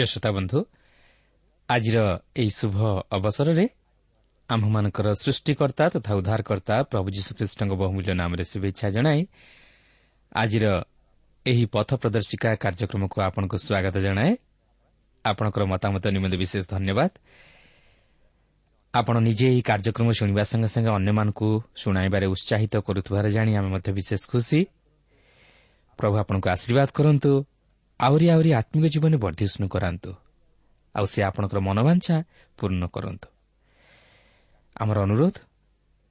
ପ୍ରିୟ ଶ୍ରୋତା ବନ୍ଧୁ ଆଜିର ଏହି ଶୁଭ ଅବସରରେ ଆମ୍ଭମାନଙ୍କର ସୃଷ୍ଟିକର୍ତ୍ତା ତଥା ଉଦ୍ଧାରକର୍ତ୍ତା ପ୍ରଭୁ ଯୀଶୁଖ୍ରୀଷ୍ଟଙ୍କ ବହୁମୂଲ୍ୟ ନାମରେ ଶୁଭେଚ୍ଛା ଜଣାଇ ଆଜିର ଏହି ପଥ ପ୍ରଦର୍ଶିକା କାର୍ଯ୍ୟକ୍ରମକୁ ଆପଣଙ୍କୁ ସ୍ୱାଗତ ଜଣାଏ। ଆପଣଙ୍କର ମତାମତ ନିମନ୍ତେ ବିଶେଷ ଧନ୍ୟବାଦ। ଆପଣ ନିଜେ ଏହି କାର୍ଯ୍ୟକ୍ରମ ଶୁଣିବା ସଙ୍ଗେ ସଙ୍ଗେ ଅନ୍ୟମାନଙ୍କୁ ଶୁଣାଇବାରେ ଉତ୍ସାହିତ କରୁଥିବାର ଜାଣି ଆମେ ମଧ୍ୟ ବିଶେଷ ଖୁସି। ପ୍ରଭୁ ଆପଣଙ୍କୁ ଆଶୀର୍ବାଦ କରନ୍ତୁ। ଆହୁରି ଆହୁରି ଆତ୍ମିକ ଜୀବନ ବର୍ଦ୍ଧିଷ୍ଣୁ କରାନ୍ତୁ। ଆଉ ସେ ଆପଣଙ୍କର ମନୋବାଞ୍ଛା ପୂର୍ଣ୍ଣ କରନ୍ତୁ। ଆମର ଅନୁରୋଧ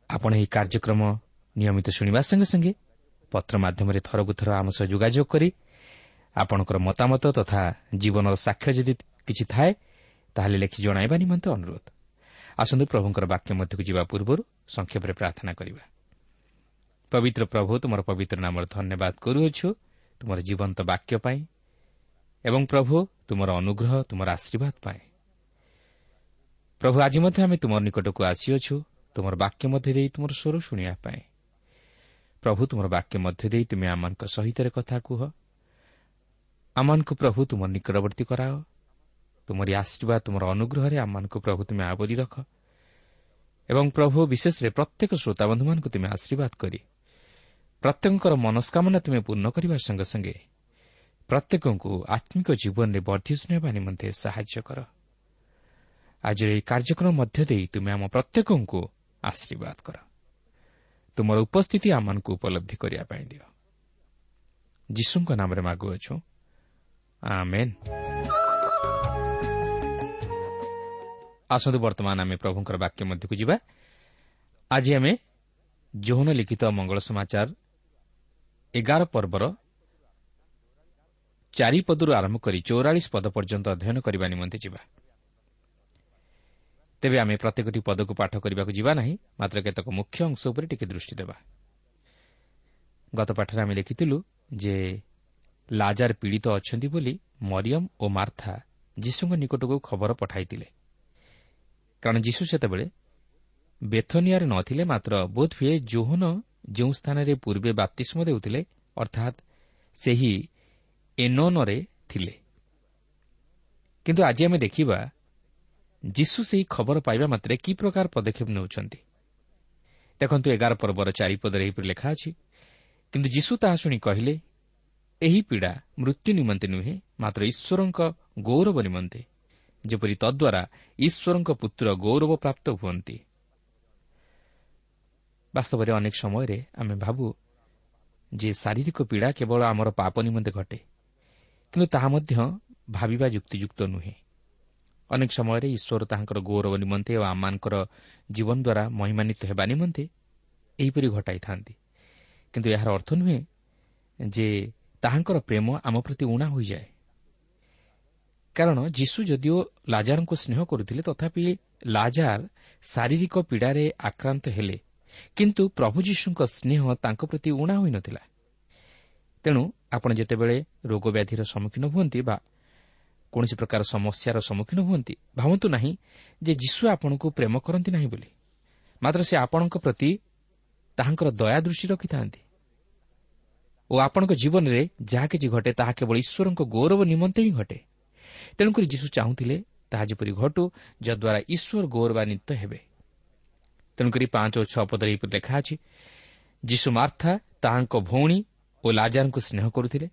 ଆପଣ ଏହି କାର୍ଯ୍ୟକ୍ରମ ନିୟମିତ ଶୁଣିବା ସଙ୍ଗେ ସଙ୍ଗେ ପତ୍ର ମାଧ୍ୟମରେ ଥରକୁ ଥର ଆମ ସହ ଯୋଗାଯୋଗ କରି ଆପଣଙ୍କର ମତାମତ ତଥା ଜୀବନର ସାକ୍ଷ୍ୟ ଯଦି କିଛି ଥାଏ ତାହେଲେ ଲେଖି ଜଣାଇବା ନିମନ୍ତେ ଅନୁରୋଧ। ଆସନ୍ତୁ ପ୍ରଭୁଙ୍କର ବାକ୍ୟ ମଧ୍ୟକୁ ଯିବା ପୂର୍ବରୁ ସଂକ୍ଷେପରେ ପ୍ରାର୍ଥନା କରିବା। ପବିତ୍ର ପ୍ରଭୁ ତୁମର ପବିତ୍ର ନାମର ଧନ୍ୟବାଦ କରୁଅଛୁ। ତୁମର ଜୀବନ୍ତ ବାକ୍ୟ ପାଇଁ ଏବଂ ପ୍ରଭୁ ତୁମର ଅନୁଗ୍ରହ ତୁମର ଆଶୀର୍ବାଦ ପାଇଁ ପ୍ରଭୁ ଆଜି ମଧ୍ୟ ଆମେ ତୁମର ନିକଟକୁ ଆସିଅଛୁ ତୁମର ବାକ୍ୟ ମଧ୍ୟ ଦେଇ ତୁମର ସ୍ୱର ଶୁଣିବା ପାଇଁ ପ୍ରଭୁ ତୁମର ବାକ୍ୟ ମଧ୍ୟ ଦେଇ ତୁମେ ଆମମାନଙ୍କ ସହିତ କଥା କୁହ ଆମମାନଙ୍କୁ ପ୍ରଭୁ ତୁମର ନିକଟବର୍ତ୍ତୀ କରାଅ ତୁମରି ଆଶୀର୍ବାଦ ତୁମର ଅନୁଗ୍ରହରେ ଆମମାନଙ୍କୁ ପ୍ରଭୁ ତୁମେ ଆବରି ରଖ ଏବଂ ପ୍ରଭୁ ବିଶେଷରେ ପ୍ରତ୍ୟେକ ଶ୍ରୋତାବନ୍ଧୁମାନଙ୍କୁ ତୁମେ ଆଶୀର୍ବାଦ କରି ପ୍ରତ୍ୟେକଙ୍କର ମନସ୍କାମନା ତୁମେ ପୂର୍ଣ୍ଣ କରିବା ସଙ୍ଗେ ସଙ୍ଗେ ପ୍ରତ୍ୟେକଙ୍କୁ ଆତ୍ମିକ ଜୀବନରେ ବର୍ଦ୍ଧିଷ୍ଣୁ ହେବା ନିମନ୍ତେ ସାହାଯ୍ୟ କର। ଆଜିର ଏହି କାର୍ଯ୍ୟକ୍ରମ ମଧ୍ୟ ଦେଇ ତୁମେ ଆମ ପ୍ରତ୍ୟେକଙ୍କୁ ଆଶୀର୍ବାଦ କର। ତୁମର ଉପସ୍ଥିତି ଆମମାନଙ୍କୁ ଉପଲବ୍ଧି କରିବା ପାଇଁ ଦିଅ। ଯୀଶୁଙ୍କ ନାମରେ ମାଗୁଅଛୁ। ଆସନ୍ତୁ ବର୍ତ୍ତମାନ ଆମେ ପ୍ରଭୁଙ୍କର ବାକ୍ୟ ମଧ୍ୟକୁ ଯିବା। ଆଜି ଆମେ ଯୌନ ଲିଖିତ ମଙ୍ଗଳ ସମାଚାର ଏଗାର ପର୍ବର ଚାରିପଦରୁ ଆରମ୍ଭ କରି ଚଉରାଳିଶ ପଦ ପର୍ଯ୍ୟନ୍ତ ଅଧ୍ୟୟନ କରିବା ନିମନ୍ତେ ଯିବା। ତେବେ ଆମେ ପ୍ରତ୍ୟେକଟି ପଦକୁ ପାଠ କରିବାକୁ ଯିବା ନାହିଁ ମାତ୍ର କେତେକ ମୁଖ୍ୟ ଅଂଶ ଉପରେ ଟିକେ ଦୃଷ୍ଟି ଦେବା। ଗତ ପାଠରେ ଆମେ ଲେଖିଥିଲୁ ଯେ ଲାଜାର ପୀଡ଼ିତ ଅଛନ୍ତି ବୋଲି ମରିୟମ୍ ଓ ମାର୍ଥା ଯୀଶୁଙ୍କ ନିକଟକୁ ଖବର ପଠାଇଥିଲେ। କାରଣ ଯୀଶୁ ସେତେବେଳେ ବେଥନିଆରେ ନଥିଲେ ମାତ୍ର ବୋଧହୁଏ ଜୋହନ ଯେଉଁ ସ୍ଥାନରେ ପୂର୍ବେ ବାପ୍ତିଷ୍ମ ଦେଉଥିଲେ ଅର୍ଥାତ୍ ସେହି ଏନୋନରେ ଥିଲେ। କିନ୍ତୁ ଆଜି ଆମେ ଦେଖିବା ଯୀଶୁ ସେହି ଖବର ପାଇବା ମାତ୍ରେ କି ପ୍ରକାର ପଦକ୍ଷେପ ନେଉଛନ୍ତି। ଦେଖନ୍ତୁ ଏଗାର ପର୍ବର ଚାରିପଦରେ ଏହିପରି ଲେଖା ଅଛି କିନ୍ତୁ ଯୀଶୁ ତାହା ଶୁଣି କହିଲେ ଏହି ପୀଡ଼ା ମୃତ୍ୟୁ ନିମନ୍ତେ ନୁହେଁ ମାତ୍ର ଈଶ୍ୱରଙ୍କ ଗୌରବ ନିମନ୍ତେ ଯେପରି ତଦ୍ୱାରା ଈଶ୍ୱରଙ୍କ ପୁତ୍ର ଗୌରବ ପ୍ରାପ୍ତ ହୁଅନ୍ତି। ବାସ୍ତବରେ ଅନେକ ସମୟରେ ଆମେ ଭାବୁ ଯେ ଶାରୀରିକ ପୀଡ଼ା କେବଳ ଆମର ପାପ ନିମନ୍ତେ ଘଟେ କିନ୍ତୁ ତାହା ମଧ୍ୟ ଭାବିବା ଯୁକ୍ତିଯୁକ୍ତ ନୁହେଁ। ଅନେକ ସମୟରେ ଈଶ୍ୱର ତାହାଙ୍କର ଗୌରବ ନିମନ୍ତେ ଓ ଆମମାନଙ୍କର ଜୀବନ ଦ୍ୱାରା ମହିମାନ୍ୱିତ ହେବା ନିମନ୍ତେ ଏହିପରି ଘଟାଇଥାନ୍ତି। କିନ୍ତୁ ଏହାର ଅର୍ଥ ନୁହେଁ ଯେ ତାହାଙ୍କର ପ୍ରେମ ଆମ ପ୍ରତି ଉଣା ହୋଇଯାଏ। କାରଣ ଯୀଶୁ ଯଦିଓ ଲାଜାରଙ୍କୁ ସ୍ନେହ କରୁଥିଲେ ତଥାପି ଲାଜାର ଶାରୀରିକ ପୀଡ଼ାରେ ଆକ୍ରାନ୍ତ ହେଲେ କିନ୍ତୁ ପ୍ରଭୁ ଯୀଶୁଙ୍କ ସ୍ନେହ ତାଙ୍କ ପ୍ରତି ଉଣା ହୋଇନଥିଲା। ତେଣୁ ଆପଣ ଯେତେବେଳେ ରୋଗ ବ୍ୟାଧିର ସମ୍ମୁଖୀନ ହୁଅନ୍ତି ବା କୌଣସି ପ୍ରକାର ସମସ୍ୟାର ସମ୍ମୁଖୀନ ହୁଅନ୍ତି ଭାବନ୍ତୁ ନାହିଁ ଯେ ଯୀଶୁ ଆପଣଙ୍କୁ ପ୍ରେମ କରନ୍ତି ନାହିଁ ବୋଲି। ମାତ୍ର ସେ ଆପଣଙ୍କ ପ୍ରତି ତାହାଙ୍କର ଦୟା ଦୃଷ୍ଟି ରଖିଥାନ୍ତି। ଓ ଆପଣଙ୍କ ଜୀବନରେ ଯାହା କିଛି ଘଟେ ତାହା କେବଳ ଈଶ୍ୱରଙ୍କ ଗୌରବ ନିମନ୍ତେ ହିଁ ଘଟେ। ତେଣୁକରି ଯୀଶୁ ଚାହୁଁଥିଲେ ତାହା ଯେପରି ଘଟୁ ଯଦ୍ୱାରା ଈଶ୍ୱର ଗୌରବାନ୍ୱିତ ହେବେ। ତେଣୁକରି ପାଞ୍ଚ ଓ ଛଅ ପଦରେ ଏହିପରି ଲେଖା ଅଛି ଯୀଶୁ ମାର୍ଥା ତାହାଙ୍କ ଭଉଣୀ ଓ ଲାଜାରଙ୍କୁ ସ୍ନେହ କରୁଥିଲେ।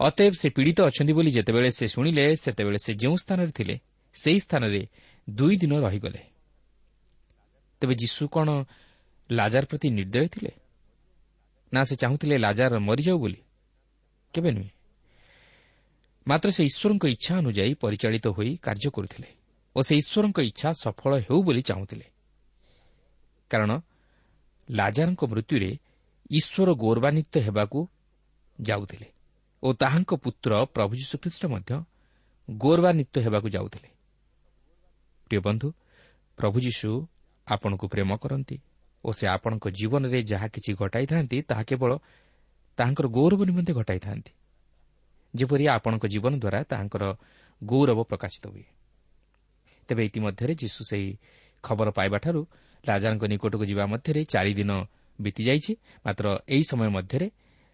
ଅତଏବ ସେ ପୀଡ଼ିତ ଅଛନ୍ତି ବୋଲି ଯେତେବେଳେ ସେ ଶୁଣିଲେ ସେତେବେଳେ ସେ ଯେଉଁ ସ୍ଥାନରେ ଥିଲେ ସେହି ସ୍ଥାନରେ ଦୁଇ ଦିନ ରହିଗଲେ। ତେବେ ଯୀଶୁ କ'ଣ ଲାଜାର ପ୍ରତି ନିର୍ଦ୍ଦୟ ଥିଲେ? ନା ସେ ଚାହୁଁଥିଲେ ଲାଜାର ମରିଯାଉ ବୋଲି? କେବେ ନୁହେଁ। ମାତ୍ର ସେ ଈଶ୍ୱରଙ୍କ ଇଚ୍ଛା ଅନୁଯାୟୀ ପରିଚାଳିତ ହୋଇ କାର୍ଯ୍ୟ କରୁଥିଲେ ଓ ସେ ଈଶ୍ୱରଙ୍କ ଇଚ୍ଛା ସଫଳ ହେଉ ବୋଲି ଚାହୁଁଥିଲେ। କାରଣ ଲାଜାରଙ୍କ ମୃତ୍ୟୁରେ ଈଶ୍ୱର ଗୌରବାନ୍ୱିତ ହେବାକୁ ଯାଉଥିଲେ ଓ ତାହାଙ୍କ ପୁତ୍ର ପ୍ରଭୁ ଯୀଶୁଖ୍ରୀଷ୍ଟ ମଧ୍ୟ ଗୌରବାନ୍ୱିତ ହେବାକୁ ଯାଉଥିଲେ। ପ୍ରିୟ ବନ୍ଧୁ ପ୍ରଭୁ ଯୀଶୁ ଆପଣଙ୍କୁ ପ୍ରେମ କରନ୍ତି ଓ ସେ ଆପଣଙ୍କ ଜୀବନରେ ଯାହା କିଛି ଘଟାଇଥାନ୍ତି ତାହା କେବଳ ତାହାଙ୍କର ଗୌରବ ନିମନ୍ତେ ଘଟାଇଥାନ୍ତି। ଯେପରି ଆପଣଙ୍କ ଜୀବନ ଦ୍ୱାରା ତାହାଙ୍କର ଗୌରବ ପ୍ରକାଶିତ ହୁଏ। ତେବେ ଇତିମଧ୍ୟରେ ଯୀଶୁ ସେହି ଖବର ପାଇବାଠାରୁ ରାଜାଙ୍କ ନିକଟକୁ ଯିବା ମଧ୍ୟରେ ଚାରିଦିନ ବିତିଯାଇଛି। ମାତ୍ର ଏହି ସମୟ ମଧ୍ୟରେ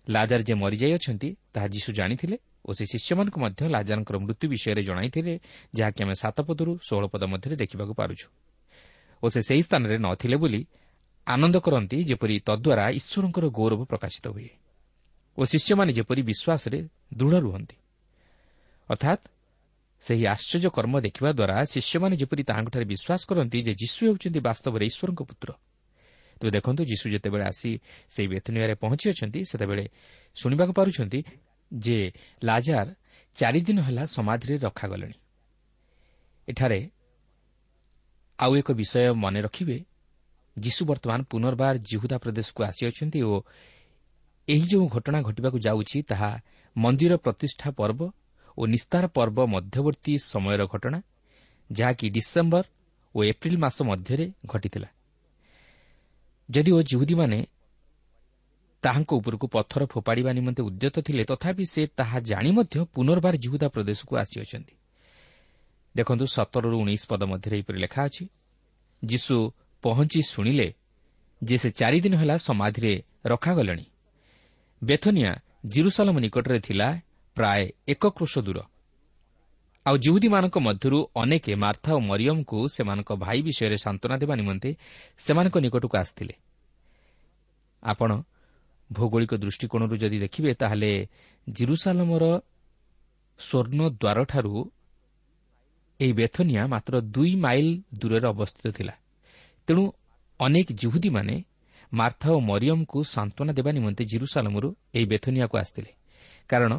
ଲାଜାର ଯେ ମରିଯାଇଅଛନ୍ତି ତାହା ଯୀଶୁ ଜାଣିଥିଲେ ଓ ସେ ଶିଷ୍ୟମାନଙ୍କୁ ମଧ୍ୟ ଲାଜାରଙ୍କର ମୃତ୍ୟୁ ବିଷୟରେ ଜଣାଇଥିଲେ ଯାହାକି ଆମେ ସାତପଦରୁ ଷୋହଳ ପଦ ମଧ୍ୟରେ ଦେଖିବାକୁ ପାରୁଛୁ। ଓ ସେ ସେହି ସ୍ଥାନରେ ନଥିଲେ ବୋଲି ଆନନ୍ଦ କରନ୍ତି ଯେପରି ତଦ୍ୱାରା ଈଶ୍ୱରଙ୍କର ଗୌରବ ପ୍ରକାଶିତ ହୁଏ। ଓ ଶିଷ୍ୟମାନେ ଯେପରି ବିଶ୍ୱାସରେ ଦୃଢ଼ ରୁହନ୍ତି। ଅର୍ଥାତ୍ ସେହି ଆଶ୍ଚର୍ଯ୍ୟ କର୍ମ ଦେଖିବା ଦ୍ୱାରା ଶିଷ୍ୟମାନେ ଯେପରି ତାହାଙ୍କଠାରେ ବିଶ୍ୱାସ କରନ୍ତି ଯେ ଯୀଶୁ ହେଉଛନ୍ତି ବାସ୍ତବରେ ଈଶ୍ୱରଙ୍କ ପୁତ୍ର ତେବେ ଦେଖନ୍ତୁ ଯୀଶୁ ଯେତେବେଳେ ଆସି ସେହି ବେତନିଆରେ ପହଞ୍ଚିଅଛନ୍ତି ସେତେବେଳେ ଶୁଣିବାକୁ ପାରୁଛନ୍ତି ଯେ ଲାଜାର ଚାରିଦିନ ହେଲା ସମାଧିରେ ରଖାଗଲେଣି। ଏଠାରେ ଆଉ ଏକ ବିଷୟ ମନେ ରଖିବେ। ଯୀଶୁ ବର୍ତ୍ତମାନ ପୁନର୍ବାର ଜିହୁଦା ପ୍ରଦେଶକୁ ଆସିଅଛନ୍ତି ଓ ଏହି ଯେଉଁ ଘଟଣା ଘଟିବାକୁ ଯାଉଛି ତାହା ମନ୍ଦିର ପ୍ରତିଷ୍ଠା ପର୍ବ ଓ ନିସ୍ତାର ପର୍ବ ମଧ୍ୟବର୍ତ୍ତୀ ସମୟର ଘଟଣା ଯାହାକି ଡିସେମ୍ବର ଓ ଏପ୍ରିଲ୍ ମାସ ମଧ୍ୟରେ ଘଟିଥିଲା। ଯଦିଓ ଜିହୁଦୀମାନେ ତାହାଙ୍କ ଉପରକୁ ପଥର ଫୋପାଡ଼ିବା ନିମନ୍ତେ ଉଦ୍ୟତ ଥିଲେ ତଥାପି ସେ ତାହା ଜାଣି ମଧ୍ୟ ପୁନର୍ବାର ଜିହୁଦା ପ୍ରଦେଶକୁ ଆସିଅଛନ୍ତି। ଦେଖନ୍ତୁ ସତରରୁ ଉଣେଇଶ ପଦ ମଧ୍ୟରେ ଏହିପରି ଲେଖା ଅଛି ଯୀଶୁ ପହଞ୍ଚି ଶୁଣିଲେ ଯେ ସେ ଚାରିଦିନ ହେଲା ସମାଧିରେ ରଖାଗଲେଣି। ବେଥନିଆ ଜିରୁସାଲମ ନିକଟରେ ଥିଲା ପ୍ରାୟ ଏକ କ୍ରୋଶ ଦୂର। ଆଉ ଜିହୁଦୀମାନଙ୍କ ମଧ୍ୟରୁ ଅନେକ ମାର୍ଥା ଓ ମରିୟମ୍ଙ୍କୁ ସେମାନଙ୍କ ଭାଇ ବିଷୟରେ ସାନ୍ତ୍ୱନା ଦେବା ନିମନ୍ତେ ସେମାନଙ୍କ ନିକଟକୁ ଆସିଥିଲେ। ଆପଣ ଭୌଗୋଳିକ ଦୃଷ୍ଟିକୋଣରୁ ଯଦି ଦେଖିବେ ତାହେଲେ ଜିରୁସାଲମର ସ୍ୱର୍ଣ୍ଣ ଦ୍ୱାରଠାରୁ ଏହି ବେଥନିଆ ମାତ୍ର ଦୁଇ ମାଇଲ୍ ଦୂରରେ ଅବସ୍ଥିତ ଥିଲା। ତେଣୁ ଅନେକ ଜିହୁଦୀମାନେ ମାର୍ଥା ଓ ମରିୟମ୍ଙ୍କୁ ସାନ୍ତ୍ୱନା ଦେବା ନିମନ୍ତେ ଜିରୁସାଲମରୁ ଏହି ବେଥନିଆକୁ ଆସିଥିଲେ। କାରଣ